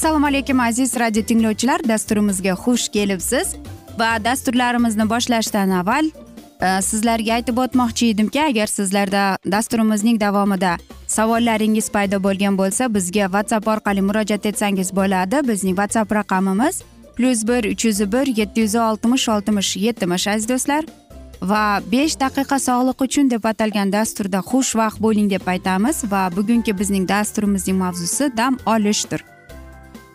assalomu alaykum aziz radio tinglovchilar. Dasturimizga xush kelibsiz. Va dasturlarimizni boshlashdan avval e, sizlarga aytib o'tmoqchi edimki agar sizlarda dasturimizning davomida savollaringiz paydo bo'lgan bo'lsa bizga whatsapp orqali murojaat etsangiz bo'ladi. Bizning whatsapp raqamimiz plyus bir uch yuz bir yetti yuz oltmish oltmish yetmish aziz do'stlar. Va besh daqiqa sog'liq uchun deb atalgan dasturda xushvaqt bo'ling deb aytamiz. Va bugungi bizning dasturimizning mavzusi dam olishdir.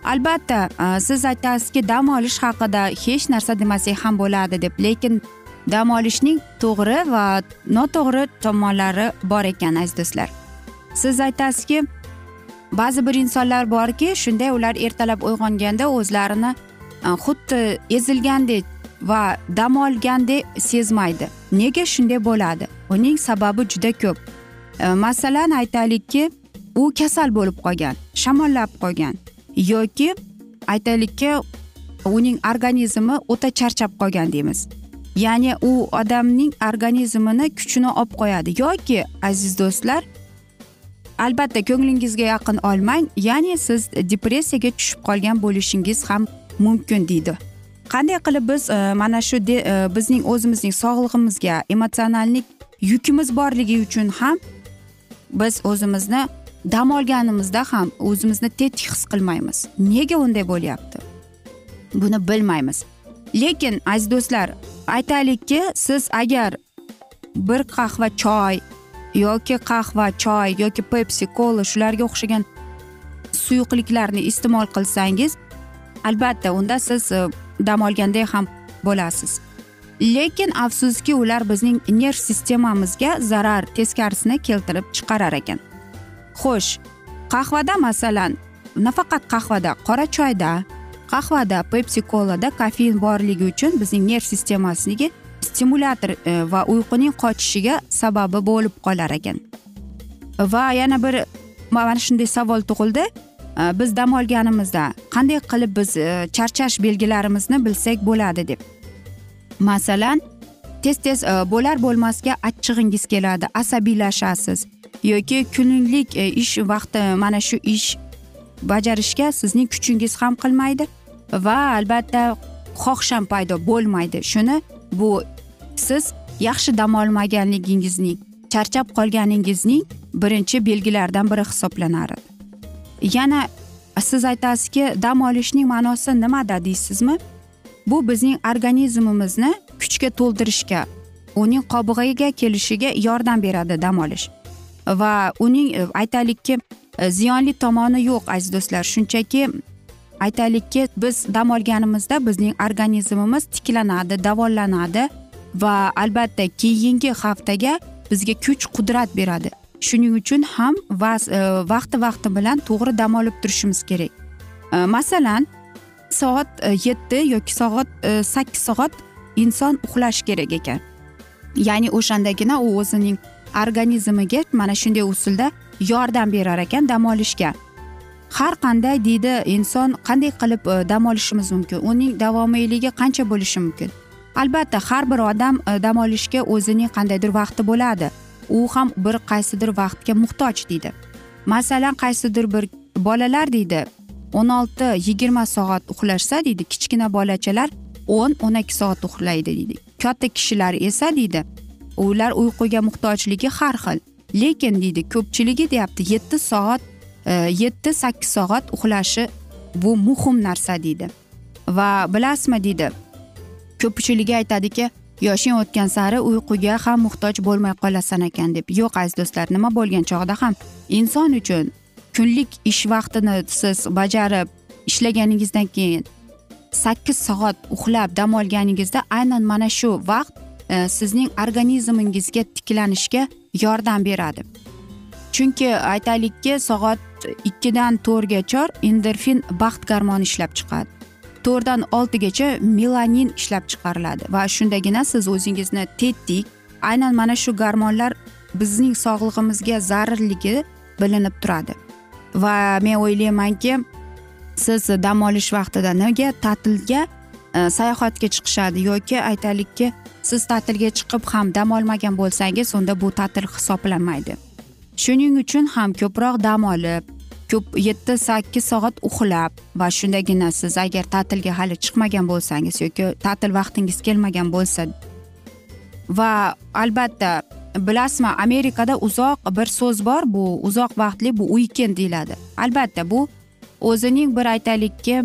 Albatta e, siz aytasizki dam olish haqida hech narsa demasak ham bo'ladi deb lekin dam olishning to'g'ri va noto'g'ri tomonlari bor ekan aziz do'stlar. Siz aytasizki ba'zi bir insonlar borki shunday ular ertalab uyg'onganda o'zlarini e, xuddi ezilgandek va dam olgandek sezmaydi. Nega shunday bo'ladi? Uning sababi juda ko'p. E, masalan aytaylikki u kasal bo'lib qolgan shamollab qolgan. Yoki aytaylikki uning organizmi o'ta charchab qolgan deymiz. Ya'ni u odamning organizmini kuchini olib qo'yadi. Yoki aziz do'stlar albatta ko'nglingizga yaqin olmang ya'ni siz depressiyaga tushib qolgan bo'lishingiz ham mumkin deydi. Qanday qilib biz e, mana shu e, bizning o'zimizning sog'lig'imizga emotsionallik yukimiz borligi uchun ham biz o'zimizni dam olganimizda ham o'zimizni tetik his qilmaymiz. Nega unday bo'lyapti? Buni bilmaymiz. Lekin aziz do'stlar aytaylikki siz agar bir qahva choy yoki qahva choy yoki pepsi kola shularga o'xshagan suyuqliklarni iste'mol qilsangiz albatta unda siz e, dam olganday ham bo'lasiz. Lekin afsuski ular bizning nerv sistemamizga zarar teskarisini keltirib chiqarar ekan. Xo'sh qahvada masalan nafaqat qahvada qora choyda qahvada pepsi kolada kofein borligi uchun bizning nerv sistemasiga stimulyator e, va uyquning qochishiga sababi bo'lib qolar ekan. Va yana bir mana shunday savol tug'ildi. E, biz dam olganimizda qanday qilib biz e, charchash belgilarimizni bilsak bo'ladi deb. Masalan tez tez bo'lar bo'lmasga achchig'ingiz keladi asabiylashasiz. Yoki kunlik e, ish vaqti mana shu ish bajarishga sizning kuchingiz ham qilmaydi va albatta xohish ham paydo bo'lmaydi. Shuni bu siz yaxshi dam olmaganligingizning charchab qolganingizning birinchi belgilaridan biri hisoblanadi yana siz aytasizki dam olishning ma'nosi nimada deysizmi? Bu bizning organizmimizni kuchga to'ldirishga uning qobig'iga kelishiga yordam beradi dam olish. Va uning e, aytaylikki e, ziyonli tomoni yo'q aziz do'stlar. Shunchaki aytaylikki biz dam olganimizda bizning organizmimiz tiklanadi davolanadi va albatta keyingi haftaga bizga kuch qudrat beradi. Shuning uchun ham e, vaqti vaqti bilan to'g'ri dam olib turishimiz kerak. Masalan soat yetti yoki soat sakkiz soat inson uxlashi kerak ekan. Ya'ni o'shandagina u o'zining organizmiga mana shunday usulda yordam berar ekan dam olishga. Har qanday deydi inson qanday qilib e, dam olishimiz mumkin? Uning davomiyligi qancha bo'lishi mumkin? Albatta har bir odam e, dam olishga o'zining qandaydir vaqti bo'ladi. U ham bir qaysidir vaqtga muhtoj deydi. Masalan qaysidir bir bolalar deydi o'n olti yigirma soat uxlashsa deydi kichkina bolachalar o'n o'n ikki soat uxlaydi deydi. Katta kishilar esa deydi ular uyquga muhtojligi har xil. Lekin deydi ko'pchiligi deyapti yetti soat e, yetti sakkiz soat uxlashi bu muhim narsa deydi. Va bilasizmi deydi ko'pchiligi aytadiki yoshing o'tgan sari uyquga ham muhtoj bo'lmay qolasan ekan deb. Yo'q aziz do'stlar nima bo'lgan chog'da ham. Inson uchun kunlik ish vaqtini siz bajarib ishlaganingizdan keyin sakkiz soat uxlab dam olganingizda aynan mana shu vaqt E, sizning organizmingizga tiklanishga yordam beradi. Chunki aytaylikki soat ikkidan to'rtgacha endorfin baxt garmoni ishlab chiqadi. To'rtdan oltigacha melanin ishlab chiqariladi va shundagina siz o'zingizni tetik aynan mana shu garmonlar bizning sog'lig'imizga zararligi bilinib turadi. Va men o'ylaymanki siz dam olish vaqtida nega ta'tilga E, sayohatga chiqishadi yoki aytaylikki siz ta'tilga chiqib ham dam olmagan bo'lsangiz unda bu ta'til hisoblanmaydi. Shuning uchun ham ko'proq dam olib ko'p yetti sakkiz soat uxlab va shundagina siz agar ta'tilga hali chiqmagan bo'lsangiz yoki ta'til vaqtingiz kelmagan bo'lsa va albatta bilasizmi amerikada uzoq bir so'z bor bu uzoq vaqtli bu uikend deyiladi. Albatta bu o'zining bir aytaylikki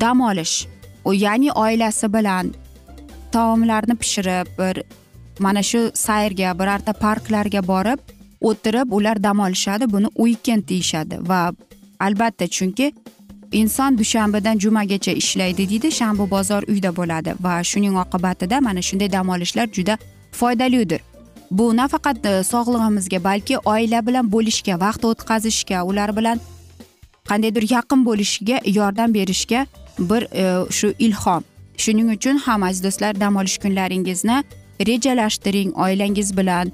dam olish ya'ni oilasi bilan taomlarni pishirib bir mana shu sayrga birorta parklarga borib o'tirib ular dam olishadi. Buni uikend deyishadi va albatta chunki inson dushanbadan jumagacha ishlaydi deydi. Shanba bozor uyda bo'ladi va shuning oqibatida mana shunday dam olishlar juda foydalidir. Bu nafaqat e, sog'lig'imizga balki oila bilan bo'lishga vaqt o'tkazishga ular bilan qandaydir yaqin bo'lishga yordam berishga bir e, shu ilhom. Shuning uchun ham aziz do'stlar dam olish kunlaringizni rejalashtiring oilangiz bilan.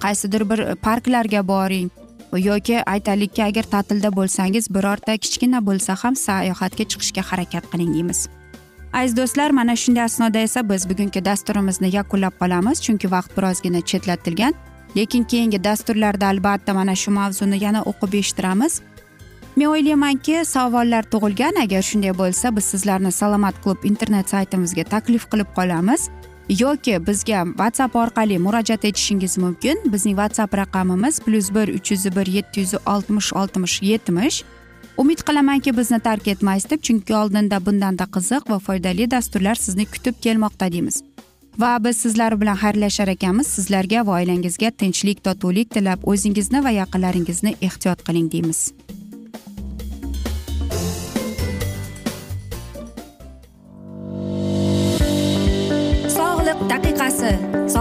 Qaysidir bir parklarga boring yoki aytaylikki agar ta'tilda bo'lsangiz birorta kichkina bo'lsa ham sayohatga chiqishga harakat qiling deymiz. Aziz do'stlar mana shunday asnoda esa biz bugungi dasturimizni yakunlab qolamiz chunki vaqt birozgina chetlatilgan. Lekin keyingi dasturlarda albatta mana shu mavzuni yana o'qib eshittiramiz. Men o'ylaymanki savollar tug'ilgan. Agar shunday bo'lsa biz sizlarni salomat klub internet saytimizga taklif qilib qolamiz. Yoki bizga whatsapp orqali murojaat etishingiz mumkin. Bizning whatsapp raqamimiz plyus bir uch yuz bir yetti yuz oltmish oltmish yetmish. Umid qilamanki bizni tark etmaysiz deb chunki oldinda bundanda qiziq va foydali dasturlar sizni kutib kelmoqda deymiz. Va biz sizlar bilan xayrlashar ekanmiz. Sizlarga va oilangizga tinchlik totuvlik tilab o'zingizni va yaqinlaringizni ehtiyot qiling deymiz.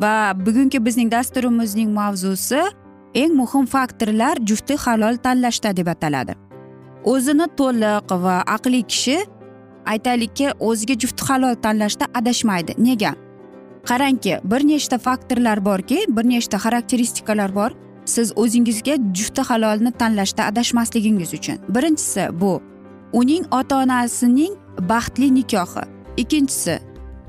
Va bugungi bizning dasturimizning mavzusi eng muhim faktorlar jufti halol tanlashda deb ataladi. O'zini to'liq va aqliy kishi aytaylikki o'ziga jufti halol tanlashda adashmaydi. Nega? Qarangki bir nechta faktorlar borki bir nechta xarakteristikalar bor siz o'zingizga jufti halolni tanlashda adashmasligingiz uchun. Birinchisi bu uning ota onasining baxtli nikohi. Ikkinchisi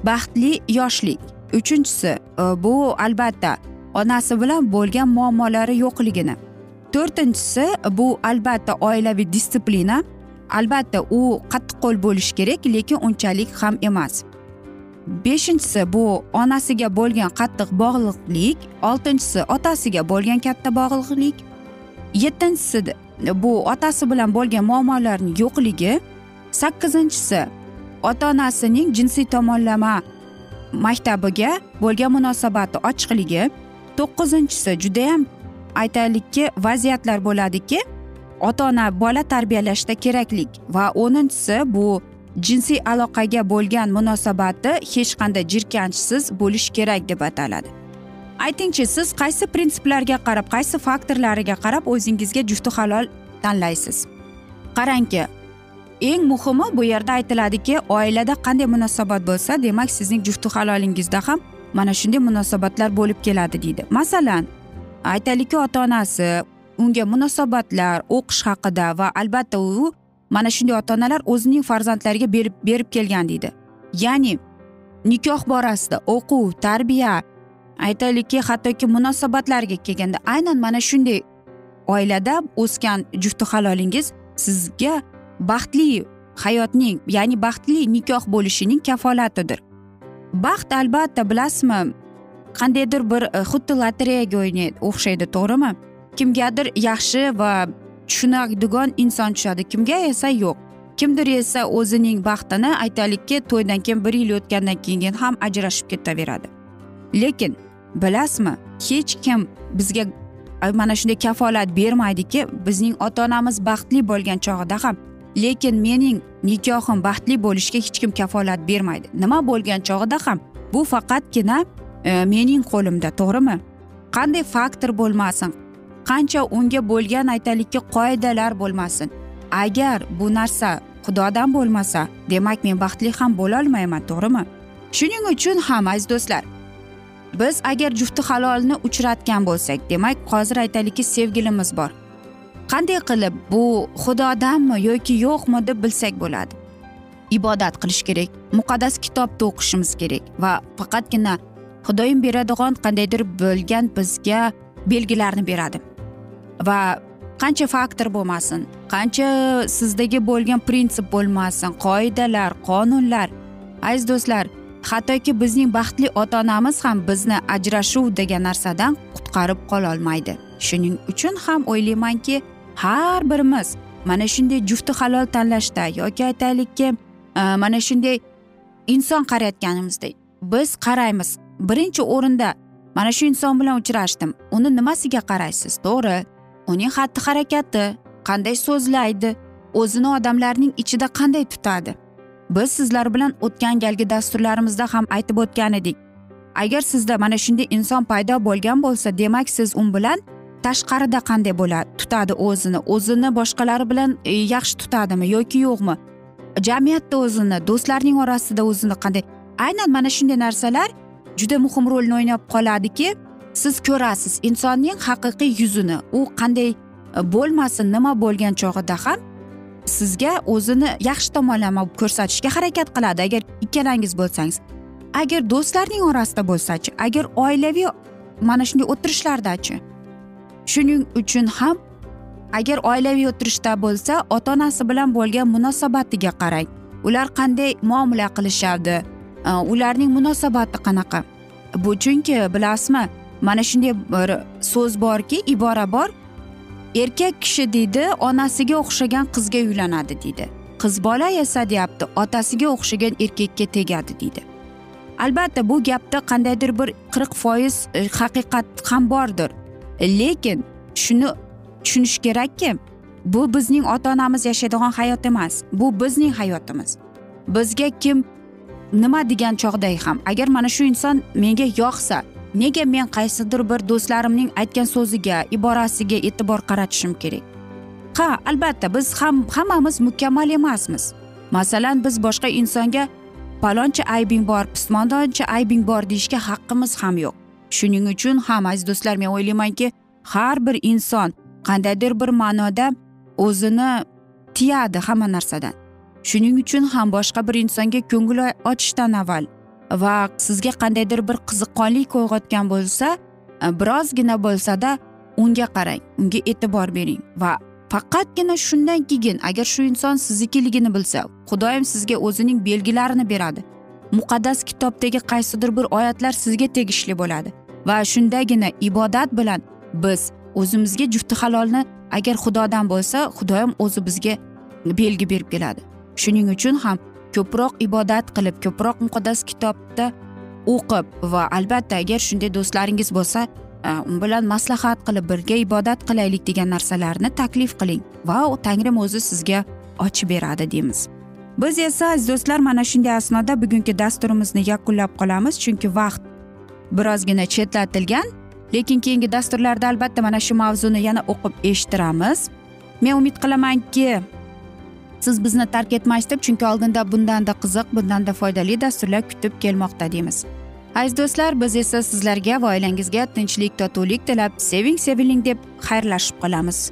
baxtli yoshlik. Uchinchisi e, bu albatta onasi bilan bo'lgan muammolari yo'qligini. To'rtinchisi bu albatta oilaviy disiplina albatta u qattiqqo'l bo'lishi kerak lekin unchalik ham emas. Beshinchisi bu onasiga bo'lgan qattiq bog'liqlik. Oltinchisi otasiga bo'lgan katta bog'liqlik. Yettinchisi bu otasi bilan bo'lgan muammolarni yo'qligi. Sakkizinchisi ota onasining jinsiy tomonlama maktabiga bo'lgan munosabati ochiqligi to'qqizinchisi judayam aytaylikki vaziyatlar bo'ladiki ota ona bola tarbiyalashda keraklik va o'ninchisi bu jinsiy aloqaga bo'lgan munosabati hech qanday jirkanchsiz bo'lishi kerak deb ataladi. Aytingchi siz qaysi prinsiplarga qarab qaysi faktorlariga qarab o'zingizga jufti halol tanlaysiz? Qarangki eng muhimi bu yerda aytiladiki oilada qanday munosabat bo'lsa demak sizning jufti halolingizda ham mana shunday munosabatlar bo'lib keladi deydi. Masalan aytaylikki ota onasi unga munosabatlar o'qish haqida va albatta u mana shunday ota onalar o'zining farzandlariga berib berib kelgan deydi. Ya'ni nikoh borasida o'quv tarbiya aytaylikki hattoki munosabatlarga kelganda aynan mana shunday oilada o'sgan jufti halolingiz sizga baxtli hayotning ya'ni baxtli nikoh bo'lishining kafolatidir. Baxt albatta bilasizmi qandaydir bir e, xuddi lotereyaga o'ynaydi o'xshaydi to'g'rimi? Kimgadir yaxshi va tushunadigan inson tushadi kimga esa yo'q. Kimdir esa o'zining baxtini aytaylikki to'ydan keyin bir yil o'tgandan keyin ham ajrashib ketaveradi. Lekin bilasizmi hech kim bizga e, mana shunday kafolat bermaydiki bizning ota onamiz baxtli bo'lgan chog'ida ham lekin mening nikohim baxtli bo'lishiga hech kim kafolat bermaydi. Nima bo'lgan chog'ida ham bu faqatgina e, mening qo'limda to'g'rimi? Qanday faktor bo'lmasin qancha unga bo'lgan aytaylikki qoidalar bo'lmasin. Agar bu narsa xudodan bo'lmasa demak men baxtli ham bo'lolmayman to'g'rimi? Shuning uchun ham aziz do'stlar biz agar jufti halolni uchratgan bo'lsak demak hozir aytaylikki sevgilimiz bor. Qanday qilib bu xudodanmi yoki yo'qmi deb bilsak bo'ladi. Ibodat qilish kerak muqaddas kitobni o'qishimiz kerak va faqatgina xudoyim beradigan qandaydir bo'lgan bizga belgilarni beradi. Va qancha faktor bo'lmasin qancha sizdagi bo'lgan prinsip bo'lmasin qoidalar qonunlar. Aziz do'stlar hattoki bizning baxtli ota onamiz ham bizni ajrashuv degan narsadan qutqarib qololmaydi. Shuning uchun ham o'ylaymanki har birimiz mana shunday jufti halol tanlashda yoki aytaylikki e, mana shunday inson qarayotganimizda biz qaraymiz. Birinchi o'rinda mana shu inson bilan uchrashdim. Uni nimasiga qaraysiz? To'g'ri. Uning xatti harakati qanday so'zlaydi? O'zini odamlarning ichida qanday tutadi? Biz sizlar bilan o'tgan galgi dasturlarimizda ham aytib o'tgan edik. Agar sizda mana shunday inson paydo bo'lgan bo'lsa demak siz u bilan tashqarida qanday bo'ladi tutadi o'zini? O'zini boshqalar bilan e, yaxshi tutadimi yoki yo'qmi? Jamiyatda o'zini do'stlarning orasida o'zini qanday? Aynan mana shunday narsalar juda muhim rolni o'ynab qoladiki siz ko'rasiz insonning haqiqiy yuzini u qanday e, bo'lmasin nima bo'lgan chog'ida ham sizga o'zini yaxshi tomonlama ko'rsatishga harakat qiladi. Agar ikkalangiz bo'lsangiz agar do'stlarning orasida bo'lsachi agar oilaviy mana shunday o'tirishlardachi shuning uchun ham agar oilaviy o'tirishda bo'lsa ota onasi bilan bo'lgan munosabatiga qarang. Ular qanday muomala qilishadi ularning munosabati qanaqa? Bu chunki bilasizmi mana shunday bir so'z borki ibora bor. Erkak kishi deydi onasiga o'xshagan qizga uylanadi deydi. Qiz bola esa deyapti otasiga o'xshagan erkakka tegadi deydi. Albatta bu gapda qandaydir bir qirq foiz e, haqiqat ham bordir. Lekin shuni tushunish kerakki bu bizning ota onamiz yashaydigan hayot emas. Bu bizning hayotimiz. Bizga kim nima degan chog'da ham agar mana shu inson menga yoqsa nega men qaysidir bir do'stlarimning aytgan so'ziga iborasiga e'tibor qaratishim kerak? Ha albatta biz ham hammamiz mukammal emasmiz. Masalan biz boshqa insonga paloncha aybing bor pismondoncha aybing bor deyishga haqqimiz ham yo'q. Shuning uchun ham aziz do'stlar men o'ylaymanki har bir inson qandaydir bir ma'noda o'zini tiyadi hamma narsadan. Shuning uchun ham boshqa bir insonga ko'ngil ochishdan avval va sizga qandaydir bir qiziqqonlik uyg'otgan bo'lsa birozgina bo'lsada unga qarang unga e'tibor bering va faqatgina shundan keyin agar shu inson siznikiligini bilsa xudoyim sizga o'zining belgilarini beradi. Muqaddas kitobdagi qaysidir bir oyatlar sizga tegishli bo'ladi. Va shundagina ibodat bilan biz o'zimizga jufti halolni agar xudodan bo'lsa xudoyim o'zi bizga belgi berib keladi. Shuning uchun ham ko'proq ibodat qilib ko'proq muqaddas kitobda o'qib va albatta agar shunday do'stlaringiz bo'lsa e, u bilan maslahat qilib birga ibodat qilaylik degan narsalarni taklif qiling va tangrim o'zi sizga ochib beradi deymiz. Biz esa aziz do'stlar mana shunday asnoda bugungi dasturimizni yakunlab qolamiz. Chunki vaqt birozgina chetlatilgan lekin keyingi dasturlarda albatta mana shu mavzuni yana o'qib eshittiramiz. Men umid qilamanki siz bizni tark etmaysiz deb chunki oldinda bundanda qiziq bundanda foydali dasturlar kutib kelmoqda deymiz. Aziz do'stlar biz esa sizlarga va oilangizga tinchlik totuvlik tilab seving seviling deb xayrlashib qolamiz.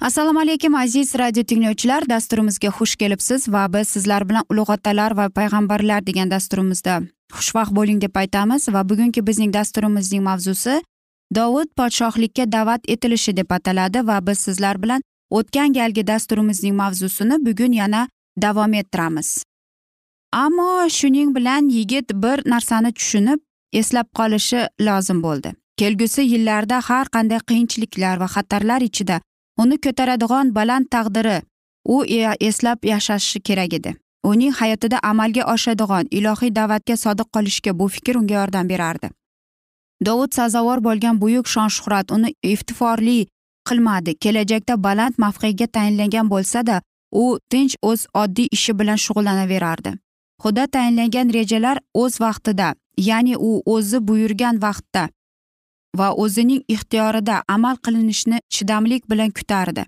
Assalomu alaykum aziz radio tinglovchilar. Dasturimizga xush kelibsiz va biz sizlar bilan ulug' otalar va payg'ambarlar degan dasturimizda xushvaqt bo'ling deb aytamiz. Va bugungi bizning dasturimizning mavzusi dovud podshohlikka da'vat etilishi deb ataladi va biz sizlar bilan o'tgan galgi dasturimizning mavzusini bugun yana davom ettiramiz. Ammo shuning bilan yigit bir narsani tushunib eslab qolishi lozim bo'ldi. Kelgusi yillarda har qanday qiyinchiliklar va xatarlar ichida uni ko'taradigan baland taqdiri u eslab yashashi kerak edi. Uning hayotida amalga oshadigan ilohiy da'vatga sodiq qolishga bu fikr unga yordam berardi. Dovud sazovor bo'lgan buyuk shon shuhrat uni iftiforli qilmadi. Kelajakda baland mavqega tayinlangan bo'lsada u tinch o'z oddiy ishi bilan shug'ullanaverardi. Xudo tayinlangan rejalar o'z vaqtida ya'ni u o'zi buyurgan vaqtda va o'zining ixtiyorida amal qilinishini chidamlik bilan kutardi.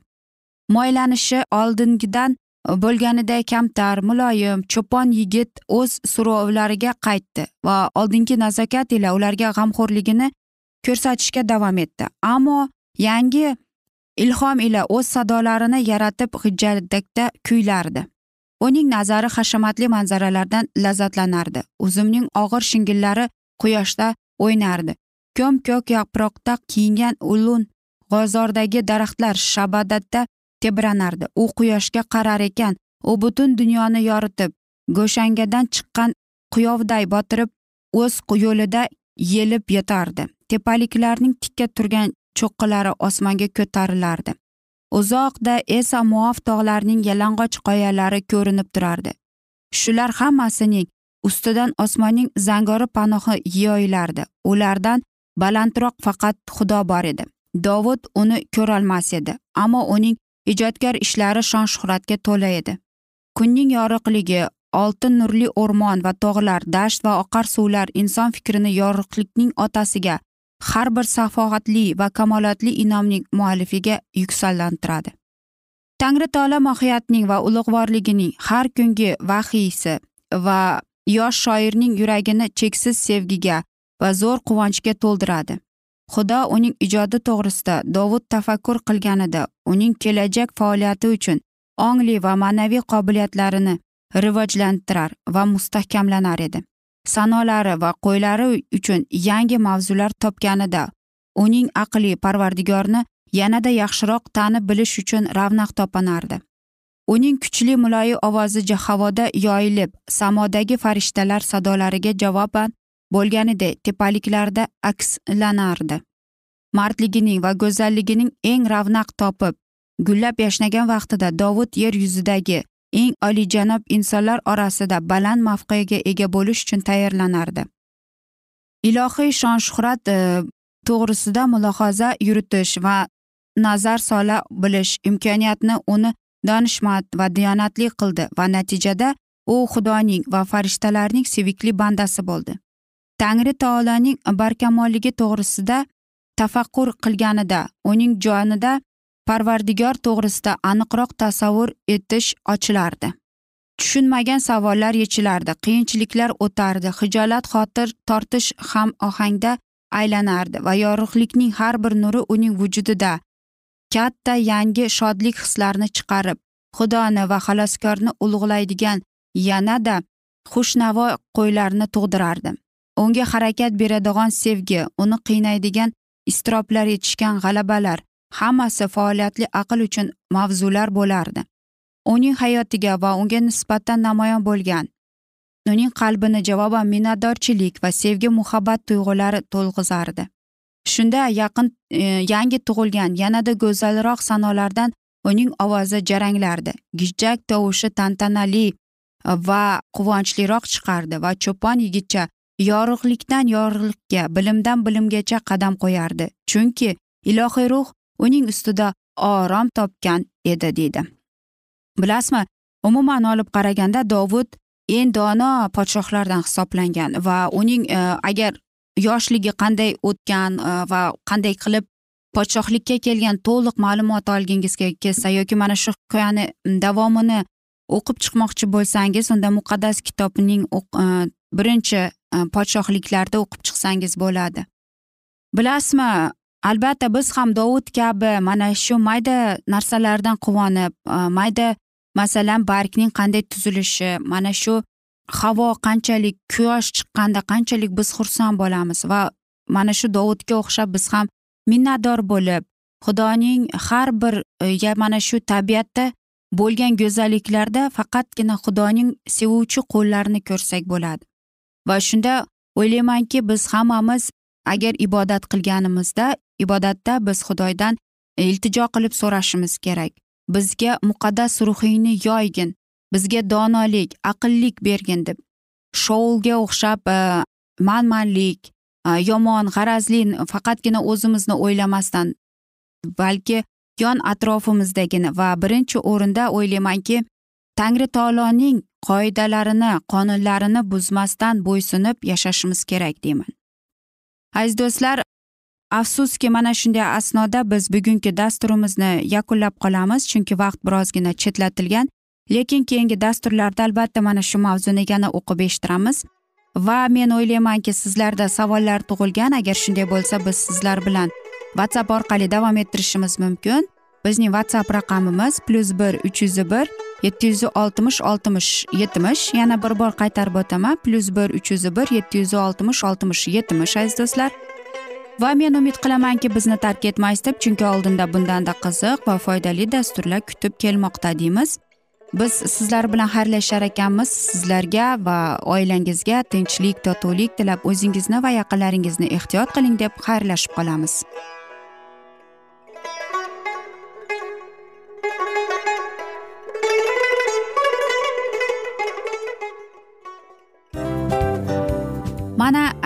Moylanishi oldingidan bo'lganiday kamtar muloyim cho'pon yigit o'z so'rovlariga qaytdi va oldingi nazokat ila ularga g'amxo'rligini ko'rsatishga davom etdi. Ammo yangi ilhom ila o'z sadolarini yaratib hijjatda kuylardi. Uning nazari hashamatli manzaralardan lazzatlanardi uzumning og'ir shingillari quyoshda o'ynardi. Ko'm ko'k yaproqda kiyingan ulun g'ozordagi daraxtlar shabadatda tebranardi. U quyoshga qarar ekan u butun dunyoni yoritib go'shangadan chiqqan quyovday botirib o'z yo'lida yelib yotardi. Tepaliklarning tikka turgan cho'qqilari osmonga ko'tarilardi. Uzoqda esa muof tog'larning yalang'och qoyalari ko'rinib turardi. Shular hammasining ustidan osmonning zangori panohi yoyilardi ulardan balandroq faqat xudo bor edi. Dovud uni ko'rolmas edi ammo uning ijodkor ishlari shon shuhratga to'la edi. Kunning yorug'ligi oltin nurli o'rmon va tog'lar dasht va oqar suvlar inson fikrini yorug'likning otasiga har bir safohatli va kamolotli inomning muallifiga yuksallantiradi. Tangri taolo mohiyatning va ulug'vorligining har kungi vahiysi va yosh shoirning yuragini cheksiz sevgiga va zo'r quvonchga to'ldiradi. Xudo uning ijodi to'g'risida dovud tafakkur qilganida uning kelajak faoliyati uchun ongli va ma'naviy qobiliyatlarini rivojlantirar va mustahkamlanar edi. Sanolari va qo'ylari uchun yangi mavzular topganida uning aqli parvardigorni yanada yaxshiroq tanib bilish uchun ravnaq topanardi. Uning kuchli muloyi ovozi havoda yoyilib samodagi farishtalar sadolariga javoban bo'lganiday tepaliklarda akslanardi. Mardligining va go'zalligining eng ravnaq topib gullab yashnagan vaqtida dovud yer yuzidagi eng olijanob insonlar orasida baland mavqega ega bo'lish uchun tayyorlanardi. Ilohiy shon shuhrat e, to'g'risida mulohaza yuritish va nazar sola bilish imkoniyatni uni donishmand va diyonatli qildi va natijada u xudoning va farishtalarning sevikli bandasi bo'ldi. Tangri taoloning barkamolligi to'g'risida tafakkur qilganida uning jonida parvardigor to'g'risida aniqroq tasavvur etish ochilardi. Tushunmagan savollar yechilardi qiyinchiliklar o'tardi hijolat xotir tortish ham ohangda aylanardi va yorug'likning har bir nuri uning vujudida katta yangi shodlik hislarini chiqarib xudoni va xaloskorni ulug'laydigan yanada xushnavo qo'ylarni tug'dirardi. Unga harakat beradigan sevgi uni qiynaydigan iztiroblar yetishgan g'alabalar hammasi faoliyatli aql uchun mavzular bo'lardi. Uning hayotiga va unga nisbatan namoyon bo'lgan uning qalbini javoban minnatdorchilik va sevgi muhabbat tuyg'ulari to'lg'izardi. Shunda yaqin e, yangi tug'ilgan yanada go'zalroq sanolardan uning ovozi jaranglardi. Gijjak tovushi tantanali va quvonchliroq chiqardi va cho'pon yigitcha yorug'likdan yorug'likka bilimdan bilimgacha qadam qo'yardi. Chunki ilohiy ruh uning ustida orom topgan edi deydi. Bilasizmi umuman olib qaraganda dovud eng dono podshohlardan hisoblangan va uning e, agar yoshligi qanday o'tgan e, va qanday qilib podshohlikka kelgan to'liq ma'lumot olgingiz kelsa yoki mana shu hikoyani davomini o'qib chiqmoqchi bo'lsangiz unda muqaddas kitobning e, birinchi E, podshohliklarda o'qib chiqsangiz bo'ladi. Bilasizmi albatta biz ham dovud kabi mana shu mayda narsalardan quvonib e, mayda masalan bargning qanday tuzilishi mana shu havo qanchalik quyosh chiqqanda qanchalik biz xursand bo'lamiz va mana shu dovudga o'xshab biz ham minnatdor bo'lib xudoning har bir e, ya mana shu tabiatda bo'lgan go'zalliklarda faqatgina xudoning sevuvchi qo'llarini ko'rsak bo'ladi. Va shunda o'ylaymanki biz hammamiz agar ibodat qilganimizda ibodatda biz xudoydan e, iltijo qilib so'rashimiz kerak. Bizga muqaddas ruhingni yoygin bizga donolik aqllik bergin deb. Shoulga o'xshab e, manmanlik e, yomon g'arazli faqatgina o'zimizni o'ylamasdan balki yon atrofimizdagini va birinchi o'rinda o'ylaymanki tangri taoloning qoidalarini qonunlarini buzmasdan bo'ysunib yashashimiz kerak deyman. Aziz do'stlar afsuski mana shunday asnoda biz bugungi dasturimizni yakunlab qolamiz chunki vaqt birozgina chetlatilgan. Lekin keyingi dasturlarda albatta mana shu mavzuni yana o'qib eshittiramiz. Va men o'ylaymanki sizlarda savollar tug'ilgan. Agar shunday bo'lsa biz sizlar bilan whatsapp orqali davom ettirishimiz mumkin. Bizning whatsapp raqamimiz plyus bir uch yuz bir yetti yuz oltmish oltmish yetmish yana bir bor qaytarib o'taman. plyus bir uch yuz bir yetti yuz oltmish oltmish yetmish aziz do'stlar. Va men umid qilamanki bizni tark etmaysiz deb chunki oldinda bundanda qiziq va foydali dasturlar kutib kelmoqda deymiz. Biz sizlar bilan xayrlashar ekanmiz. Sizlarga va oilangizga tinchlik totuvlik tilab o'zingizni va yaqinlaringizni ehtiyot qiling deb xayrlashib qolamiz.